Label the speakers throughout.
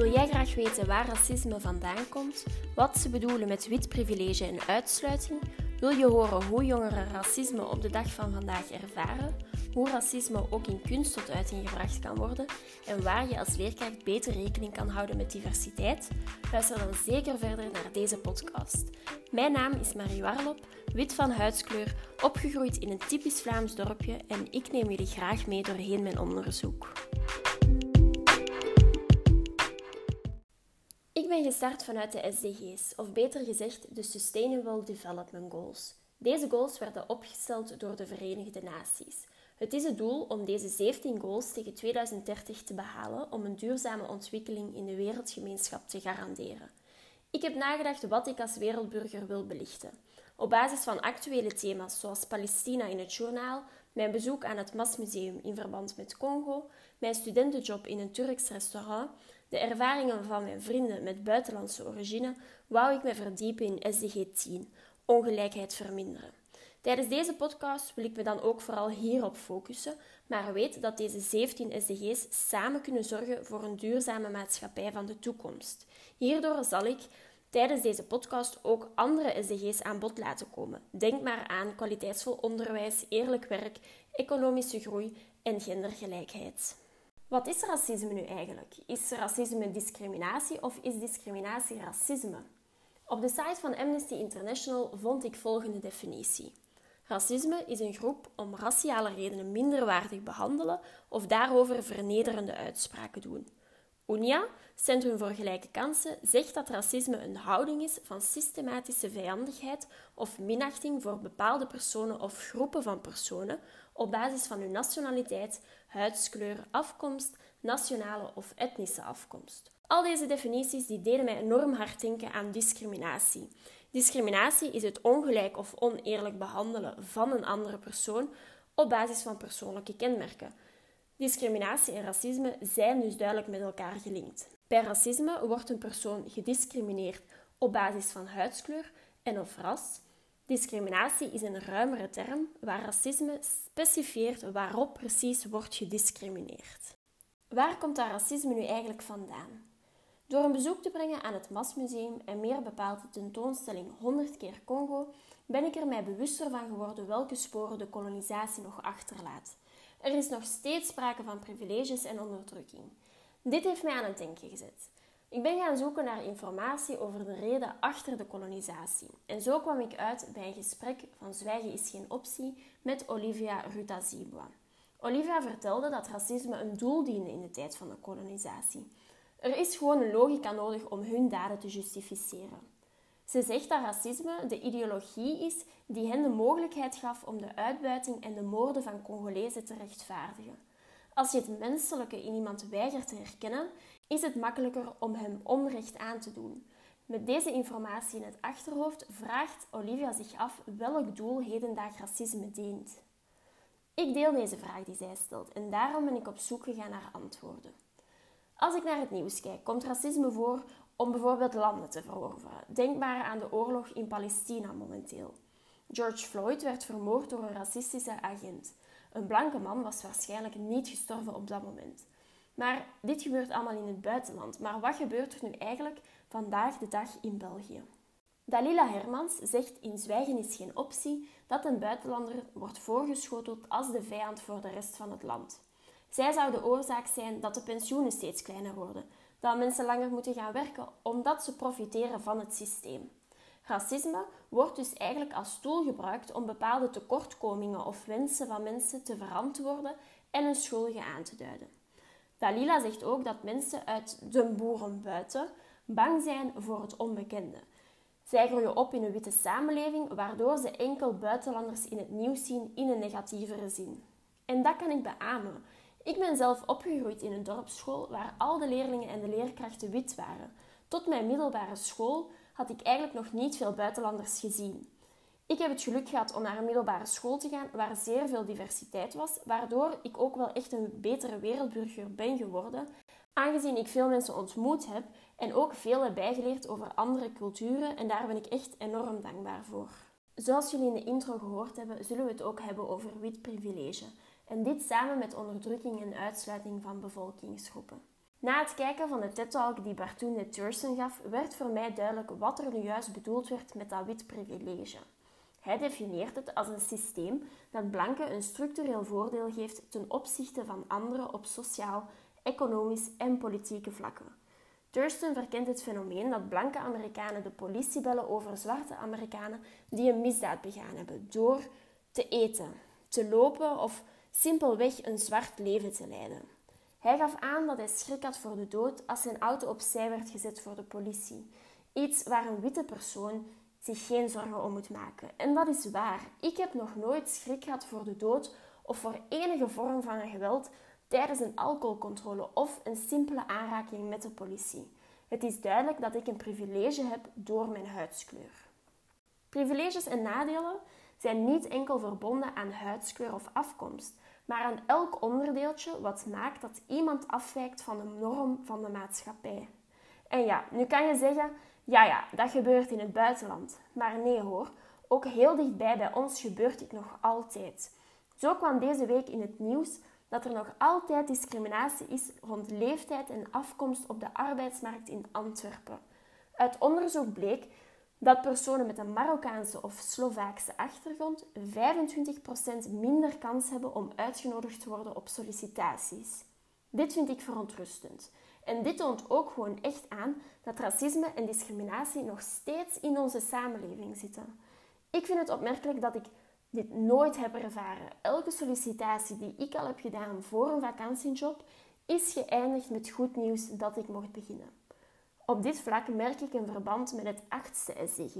Speaker 1: Wil jij graag weten waar racisme vandaan komt, wat ze bedoelen met wit privilege en uitsluiting? Wil je horen hoe jongeren racisme op de dag van vandaag ervaren? Hoe racisme ook in kunst tot uiting gebracht kan worden en waar je als leerkracht beter rekening kan houden met diversiteit? Luister dan zeker verder naar deze podcast. Mijn naam is Marie Warlop, wit van huidskleur, opgegroeid in een typisch Vlaams dorpje en ik neem jullie graag mee doorheen mijn onderzoek. Ben gestart vanuit de SDG's, of beter gezegd de Sustainable Development Goals. Deze goals werden opgesteld door de Verenigde Naties. Het is het doel om deze 17 goals tegen 2030 te behalen om een duurzame ontwikkeling in de wereldgemeenschap te garanderen. Ik heb nagedacht wat ik als wereldburger wil belichten. Op basis van actuele thema's zoals Palestina in het journaal, mijn bezoek aan het Masmuseum in verband met Congo, mijn studentenjob in een Turks restaurant, de ervaringen van mijn vrienden met buitenlandse origine, wou ik me verdiepen in SDG 10, ongelijkheid verminderen. Tijdens deze podcast wil ik me dan ook vooral hierop focussen, maar weet dat deze 17 SDG's samen kunnen zorgen voor een duurzame maatschappij van de toekomst. Hierdoor zal ik tijdens deze podcast ook andere SDG's aan bod laten komen. Denk maar aan kwaliteitsvol onderwijs, eerlijk werk, economische groei en gendergelijkheid. Wat is racisme nu eigenlijk? Is racisme discriminatie of is discriminatie racisme? Op de site van Amnesty International vond ik volgende definitie. Racisme is een groep om raciale redenen minderwaardig behandelen of daarover vernederende uitspraken doen. UNIA, Centrum voor Gelijke Kansen, zegt dat racisme een houding is van systematische vijandigheid of minachting voor bepaalde personen of groepen van personen op basis van hun nationaliteit, huidskleur, afkomst, nationale of etnische afkomst. Al deze definities die deden mij enorm hard denken aan discriminatie. Discriminatie is het ongelijk of oneerlijk behandelen van een andere persoon op basis van persoonlijke kenmerken. Discriminatie en racisme zijn dus duidelijk met elkaar gelinkt. Bij racisme wordt een persoon gediscrimineerd op basis van huidskleur en of ras. Discriminatie is een ruimere term waar racisme specifieert waarop precies wordt gediscrimineerd. Waar komt dat racisme nu eigenlijk vandaan? Door een bezoek te brengen aan het Masmuseum en meer bepaald de tentoonstelling 100 keer Congo, ben ik er mij bewuster van geworden welke sporen de kolonisatie nog achterlaat. Er is nog steeds sprake van privileges en onderdrukking. Dit heeft mij aan het denken gezet. Ik ben gaan zoeken naar informatie over de reden achter de kolonisatie. En zo kwam ik uit bij een gesprek van Zwijgen is geen optie met Olivia Rutazibwa. Olivia vertelde dat racisme een doel diende in de tijd van de kolonisatie. Er is gewoon een logica nodig om hun daden te justificeren. Ze zegt dat racisme de ideologie is die hen de mogelijkheid gaf om de uitbuiting en de moorden van Congolezen te rechtvaardigen. Als je het menselijke in iemand weigert te herkennen, is het makkelijker om hem onrecht aan te doen. Met deze informatie in het achterhoofd vraagt Olivia zich af welk doel hedendaag racisme dient. Ik deel deze vraag die zij stelt en daarom ben ik op zoek gegaan naar antwoorden. Als ik naar het nieuws kijk, komt racisme voor om bijvoorbeeld landen te veroveren. Denk maar aan de oorlog in Palestina momenteel. George Floyd werd vermoord door een racistische agent. Een blanke man was waarschijnlijk niet gestorven op dat moment. Maar dit gebeurt allemaal in het buitenland. Maar wat gebeurt er nu eigenlijk vandaag de dag in België? Dalila Hermans zegt in Zwijgen is geen optie dat een buitenlander wordt voorgeschoteld als de vijand voor de rest van het land. Zij zou de oorzaak zijn dat de pensioenen steeds kleiner worden, dat mensen langer moeten gaan werken omdat ze profiteren van het systeem. Racisme wordt dus eigenlijk als tool gebruikt om bepaalde tekortkomingen of wensen van mensen te verantwoorden en een schuldige aan te duiden. Dalila zegt ook dat mensen uit de boeren buiten bang zijn voor het onbekende. Zij groeien op in een witte samenleving, waardoor ze enkel buitenlanders in het nieuws zien in een negatievere zin. En dat kan ik beamen. Ik ben zelf opgegroeid in een dorpsschool waar al de leerlingen en de leerkrachten wit waren. Tot mijn middelbare school had ik eigenlijk nog niet veel buitenlanders gezien. Ik heb het geluk gehad om naar een middelbare school te gaan waar zeer veel diversiteit was, waardoor ik ook wel echt een betere wereldburger ben geworden, aangezien ik veel mensen ontmoet heb en ook veel heb bijgeleerd over andere culturen en daar ben ik echt enorm dankbaar voor. Zoals jullie in de intro gehoord hebben, zullen we het ook hebben over wit privilege. En dit samen met onderdrukking en uitsluiting van bevolkingsgroepen. Na het kijken van de TED-talk die Bartoon Thurston gaf, werd voor mij duidelijk wat er nu juist bedoeld werd met dat wit privilege. Hij definieert het als een systeem dat blanken een structureel voordeel geeft ten opzichte van anderen op sociaal, economisch en politieke vlakken. Thurston verkent het fenomeen dat blanke Amerikanen de politie bellen over zwarte Amerikanen die een misdaad begaan hebben door te eten, te lopen of simpelweg een zwart leven te leiden. Hij gaf aan dat hij schrik had voor de dood als zijn auto opzij werd gezet voor de politie. Iets waar een witte persoon zich geen zorgen om moet maken. En dat is waar. Ik heb nog nooit schrik gehad voor de dood of voor enige vorm van geweld tijdens een alcoholcontrole of een simpele aanraking met de politie. Het is duidelijk dat ik een privilege heb door mijn huidskleur. Privileges en nadelen zijn niet enkel verbonden aan huidskleur of afkomst, maar aan elk onderdeeltje wat maakt dat iemand afwijkt van de norm van de maatschappij. En ja, nu kan je zeggen, ja ja, dat gebeurt in het buitenland. Maar nee hoor, ook heel dichtbij bij ons gebeurt dit nog altijd. Zo kwam deze week in het nieuws dat er nog altijd discriminatie is rond leeftijd en afkomst op de arbeidsmarkt in Antwerpen. Uit onderzoek bleek dat personen met een Marokkaanse of Slovaakse achtergrond 25% minder kans hebben om uitgenodigd te worden op sollicitaties. Dit vind ik verontrustend. En dit toont ook gewoon echt aan dat racisme en discriminatie nog steeds in onze samenleving zitten. Ik vind het opmerkelijk dat ik dit nooit heb ervaren. Elke sollicitatie die ik al heb gedaan voor een vakantiejob is geëindigd met goed nieuws dat ik mocht beginnen. Op dit vlak merk ik een verband met het achtste SDG,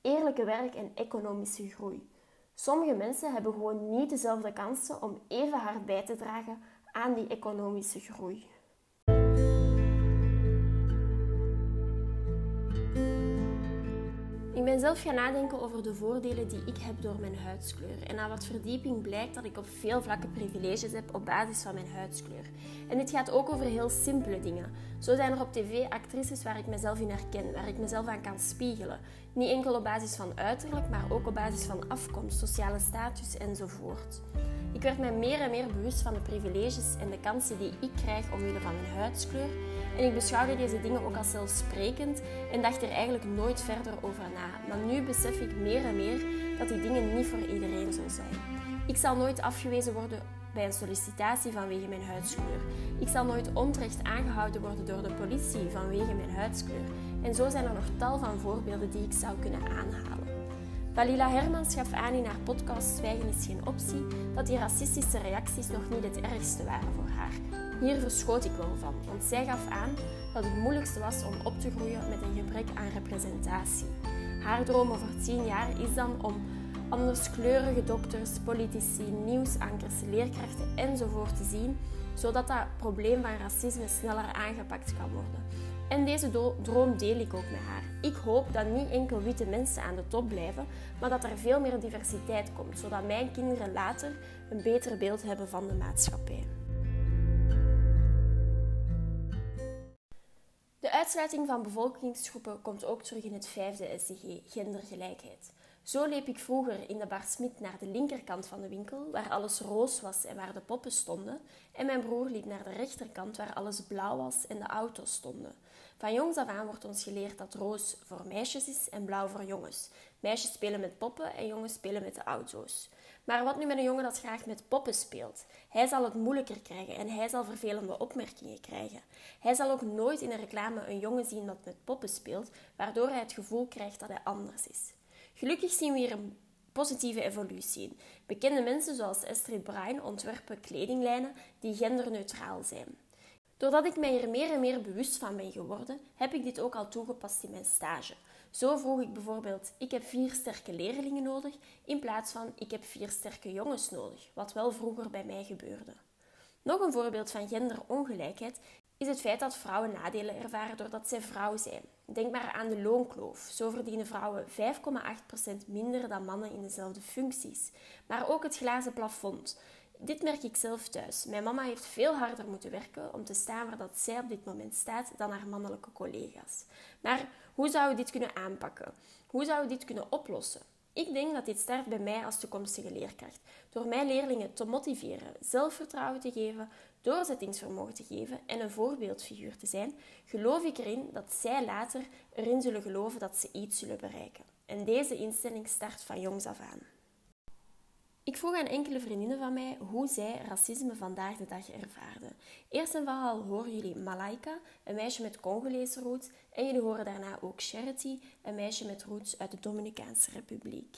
Speaker 1: eerlijke werk en economische groei. Sommige mensen hebben gewoon niet dezelfde kansen om even hard bij te dragen aan die economische groei. Ik ben zelf gaan nadenken over de voordelen die ik heb door mijn huidskleur. En na wat verdieping blijkt dat ik op veel vlakken privileges heb op basis van mijn huidskleur. En dit gaat ook over heel simpele dingen. Zo zijn er op tv actrices waar ik mezelf in herken, waar ik mezelf aan kan spiegelen. Niet enkel op basis van uiterlijk, maar ook op basis van afkomst, sociale status enzovoort. Ik werd mij meer en meer bewust van de privileges en de kansen die ik krijg omwille van mijn huidskleur en ik beschouwde deze dingen ook als zelfsprekend en dacht er eigenlijk nooit verder over na. Maar nu besef ik meer en meer dat die dingen niet voor iedereen zo zijn. Ik zal nooit afgewezen worden bij een sollicitatie vanwege mijn huidskleur. Ik zal nooit onterecht aangehouden worden door de politie vanwege mijn huidskleur. En zo zijn er nog tal van voorbeelden die ik zou kunnen aanhalen. Valila Hermans gaf aan in haar podcast Zwijgen is geen optie dat die racistische reacties nog niet het ergste waren voor haar. Hier verschoot ik wel van, want zij gaf aan dat het moeilijkste was om op te groeien met een gebrek aan representatie. Haar droom over tien jaar is dan om anderskleurige dokters, politici, nieuwsankers, leerkrachten enzovoort te zien, zodat dat probleem van racisme sneller aangepakt kan worden. En deze droom deel ik ook met haar. Ik hoop dat niet enkel witte mensen aan de top blijven, maar dat er veel meer diversiteit komt, zodat mijn kinderen later een beter beeld hebben van de maatschappij. Uitsluiting van bevolkingsgroepen komt ook terug in het vijfde SDG, gendergelijkheid. Zo liep ik vroeger in de Bar Smit naar de linkerkant van de winkel, waar alles roos was en waar de poppen stonden, en mijn broer liep naar de rechterkant, waar alles blauw was en de auto's stonden. Van jongs af aan wordt ons geleerd dat roos voor meisjes is en blauw voor jongens. Meisjes spelen met poppen en jongens spelen met de auto's. Maar wat nu met een jongen dat graag met poppen speelt? Hij zal het moeilijker krijgen en hij zal vervelende opmerkingen krijgen. Hij zal ook nooit in een reclame een jongen zien dat met poppen speelt, waardoor hij het gevoel krijgt dat hij anders is. Gelukkig zien we hier een positieve evolutie in. Bekende mensen zoals Astrid Bryan ontwerpen kledinglijnen die genderneutraal zijn. Doordat ik mij hier meer en meer bewust van ben geworden, heb ik dit ook al toegepast in mijn stage. Zo vroeg ik bijvoorbeeld: ik heb vier sterke leerlingen nodig, in plaats van ik heb vier sterke jongens nodig, wat wel vroeger bij mij gebeurde. Nog een voorbeeld van genderongelijkheid is het feit dat vrouwen nadelen ervaren doordat zij vrouw zijn. Denk maar aan de loonkloof. Zo verdienen vrouwen 5,8% minder dan mannen in dezelfde functies. Maar ook het glazen plafond. Dit merk ik zelf thuis. Mijn mama heeft veel harder moeten werken om te staan waar dat zij op dit moment staat dan haar mannelijke collega's. Maar hoe zou we dit kunnen aanpakken? Hoe zou we dit kunnen oplossen? Ik denk dat dit start bij mij als toekomstige leerkracht. Door mijn leerlingen te motiveren, zelfvertrouwen te geven, doorzettingsvermogen te geven en een voorbeeldfiguur te zijn, geloof ik erin dat zij later erin zullen geloven dat ze iets zullen bereiken. En deze instelling start van jongs af aan. Ik vroeg aan enkele vriendinnen van mij hoe zij racisme vandaag de dag ervaarden. Eerst en vooral horen jullie Malaika, een meisje met Congolese roots, en jullie horen daarna ook Charity, een meisje met roots uit de Dominicaanse Republiek.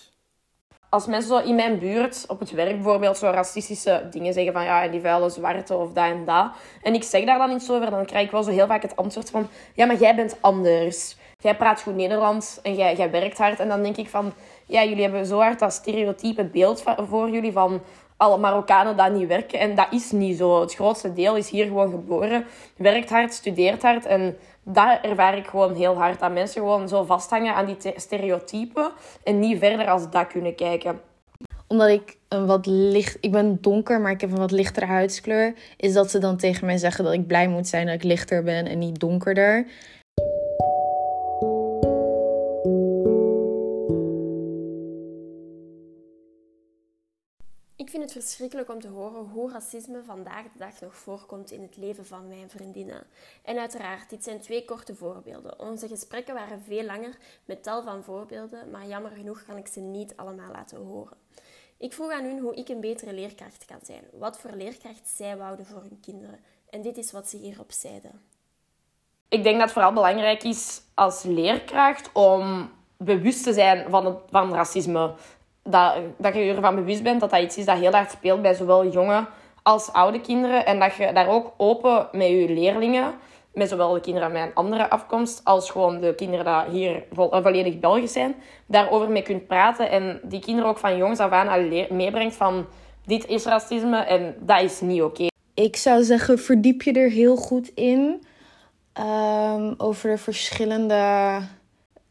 Speaker 2: Als mensen zo in mijn buurt, op het werk bijvoorbeeld, zo racistische dingen zeggen van ja, die vuile zwarte of dat en dat. En ik zeg daar dan iets over, dan krijg ik wel zo heel vaak het antwoord van ja, maar jij bent anders. Jij praat goed Nederlands en jij, jij werkt hard. En dan denk ik van ja, jullie hebben zo hard dat stereotype beeld voor jullie van alle Marokkanen dat niet werken. En dat is niet zo. Het grootste deel is hier gewoon geboren, werkt hard, studeert hard. En dat ervaar ik gewoon heel hard. Dat mensen gewoon zo vasthangen aan die stereotypen en niet verder als dat kunnen kijken.
Speaker 3: Omdat ik een wat licht... Ik ben donker, maar ik heb een wat lichtere huidskleur. Is dat ze dan tegen mij zeggen dat ik blij moet zijn dat ik lichter ben en niet donkerder.
Speaker 1: Ik vind het verschrikkelijk om te horen hoe racisme vandaag de dag nog voorkomt in het leven van mijn vriendinnen. En uiteraard, dit zijn twee korte voorbeelden. Onze gesprekken waren veel langer met tal van voorbeelden, maar jammer genoeg kan ik ze niet allemaal laten horen. Ik vroeg aan hun hoe ik een betere leerkracht kan zijn, wat voor leerkracht zij wouden voor hun kinderen. En dit is wat ze hierop zeiden.
Speaker 2: Ik denk dat het vooral belangrijk is als leerkracht om bewust te zijn van, het, van racisme dat, dat je ervan bewust bent dat dat iets is dat heel hard speelt bij zowel jonge als oude kinderen. En dat je daar ook open met je leerlingen, met zowel de kinderen met een andere afkomst als gewoon de kinderen die hier eh, volledig Belgisch zijn, daarover mee kunt praten. En die kinderen ook van jongs af aan meebrengt van dit is racisme en dat is niet oké.
Speaker 3: Ik zou zeggen, verdiep je er heel goed in. Um, over de verschillende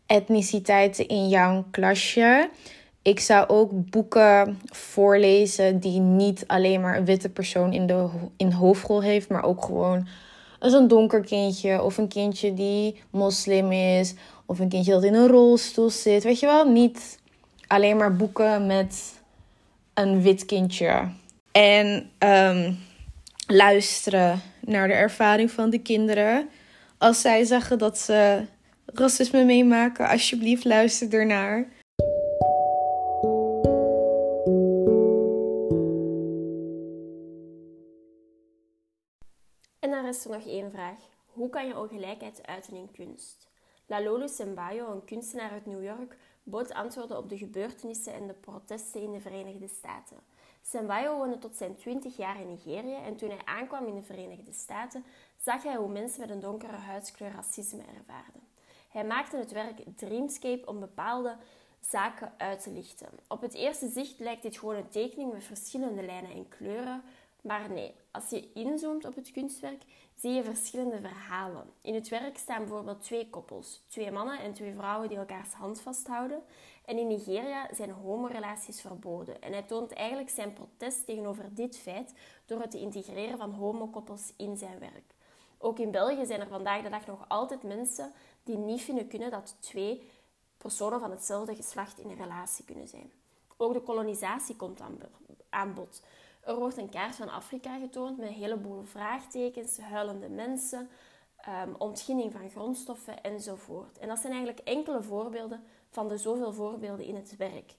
Speaker 3: etniciteiten in jouw klasje. Ik zou ook boeken voorlezen die niet alleen maar een witte persoon in de in hoofdrol heeft, maar ook gewoon een donker kindje of een kindje die moslim is of een kindje dat in een rolstoel zit. Weet je wel, niet alleen maar boeken met een wit kindje. En um, luisteren naar de ervaring van de kinderen. Als zij zeggen dat ze racisme meemaken, alsjeblieft luister ernaar.
Speaker 1: Is er nog één vraag. Hoe kan je ongelijkheid uiten in kunst? Lalolu Sembayo, een kunstenaar uit New York, bood antwoorden op de gebeurtenissen en de protesten in de Verenigde Staten. Sembayo woonde tot zijn 20 jaar in Nigeria en toen hij aankwam in de Verenigde Staten, zag hij hoe mensen met een donkere huidskleur racisme ervaarden. Hij maakte het werk Dreamscape om bepaalde zaken uit te lichten. Op het eerste zicht lijkt dit gewoon een tekening met verschillende lijnen en kleuren, maar nee, als je inzoomt op het kunstwerk, zie je verschillende verhalen. In het werk staan bijvoorbeeld twee koppels, twee mannen en twee vrouwen die elkaars hand vasthouden. En in Nigeria zijn homorelaties verboden. En hij toont eigenlijk zijn protest tegenover dit feit door het te integreren van homokoppels in zijn werk. Ook in België zijn er vandaag de dag nog altijd mensen die niet vinden kunnen dat twee personen van hetzelfde geslacht in een relatie kunnen zijn. Ook de kolonisatie komt aan bod. Er wordt een kaart van Afrika getoond met een heleboel vraagtekens, huilende mensen, um, ontginning van grondstoffen enzovoort. En dat zijn eigenlijk enkele voorbeelden van de zoveel voorbeelden in het werk.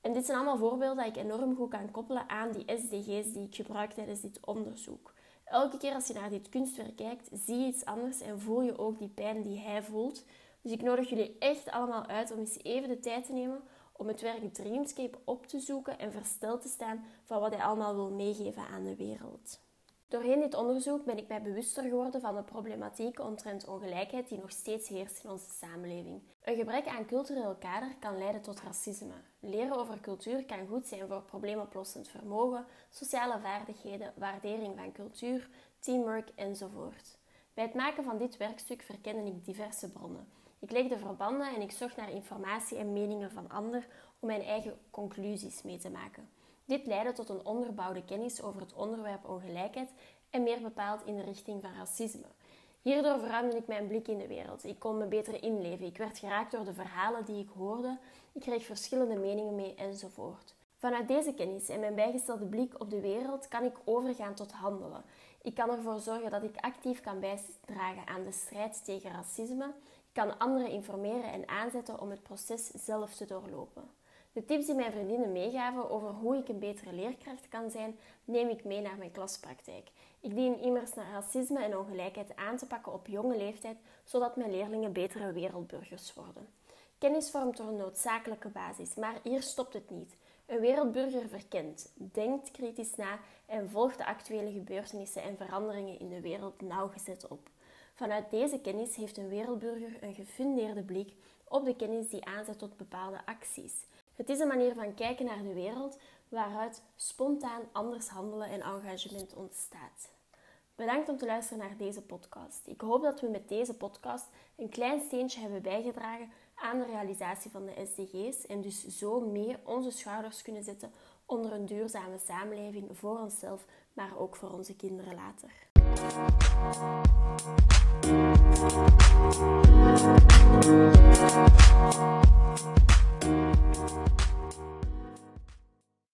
Speaker 1: En dit zijn allemaal voorbeelden die ik enorm goed kan koppelen aan die SDG's die ik gebruik tijdens dit onderzoek. Elke keer als je naar dit kunstwerk kijkt, zie je iets anders en voel je ook die pijn die hij voelt. Dus ik nodig jullie echt allemaal uit om eens even de tijd te nemen om het werk Dreamscape op te zoeken en versteld te staan van wat hij allemaal wil meegeven aan de wereld. Doorheen dit onderzoek ben ik mij bewuster geworden van de problematiek omtrent ongelijkheid die nog steeds heerst in onze samenleving. Een gebrek aan cultureel kader kan leiden tot racisme. Leren over cultuur kan goed zijn voor probleemoplossend vermogen, sociale vaardigheden, waardering van cultuur, teamwork enzovoort. Bij het maken van dit werkstuk verkende ik diverse bronnen. Ik legde verbanden en ik zocht naar informatie en meningen van anderen om mijn eigen conclusies mee te maken. Dit leidde tot een onderbouwde kennis over het onderwerp ongelijkheid en meer bepaald in de richting van racisme. Hierdoor verruimde ik mijn blik in de wereld. Ik kon me beter inleven. Ik werd geraakt door de verhalen die ik hoorde. Ik kreeg verschillende meningen mee enzovoort. Vanuit deze kennis en mijn bijgestelde blik op de wereld kan ik overgaan tot handelen. Ik kan ervoor zorgen dat ik actief kan bijdragen aan de strijd tegen racisme. Kan anderen informeren en aanzetten om het proces zelf te doorlopen. De tips die mijn vriendinnen meegaven over hoe ik een betere leerkracht kan zijn, neem ik mee naar mijn klaspraktijk. Ik dien immers naar racisme en ongelijkheid aan te pakken op jonge leeftijd, zodat mijn leerlingen betere wereldburgers worden. Kennis vormt door een noodzakelijke basis, maar hier stopt het niet. Een wereldburger verkent, denkt kritisch na en volgt de actuele gebeurtenissen en veranderingen in de wereld nauwgezet op. Vanuit deze kennis heeft een wereldburger een gefundeerde blik op de kennis die aanzet tot bepaalde acties. Het is een manier van kijken naar de wereld waaruit spontaan anders handelen en engagement ontstaat. Bedankt om te luisteren naar deze podcast. Ik hoop dat we met deze podcast een klein steentje hebben bijgedragen aan de realisatie van de SDG's en dus zo meer onze schouders kunnen zetten onder een duurzame samenleving voor onszelf, maar ook voor onze kinderen later. Thank you.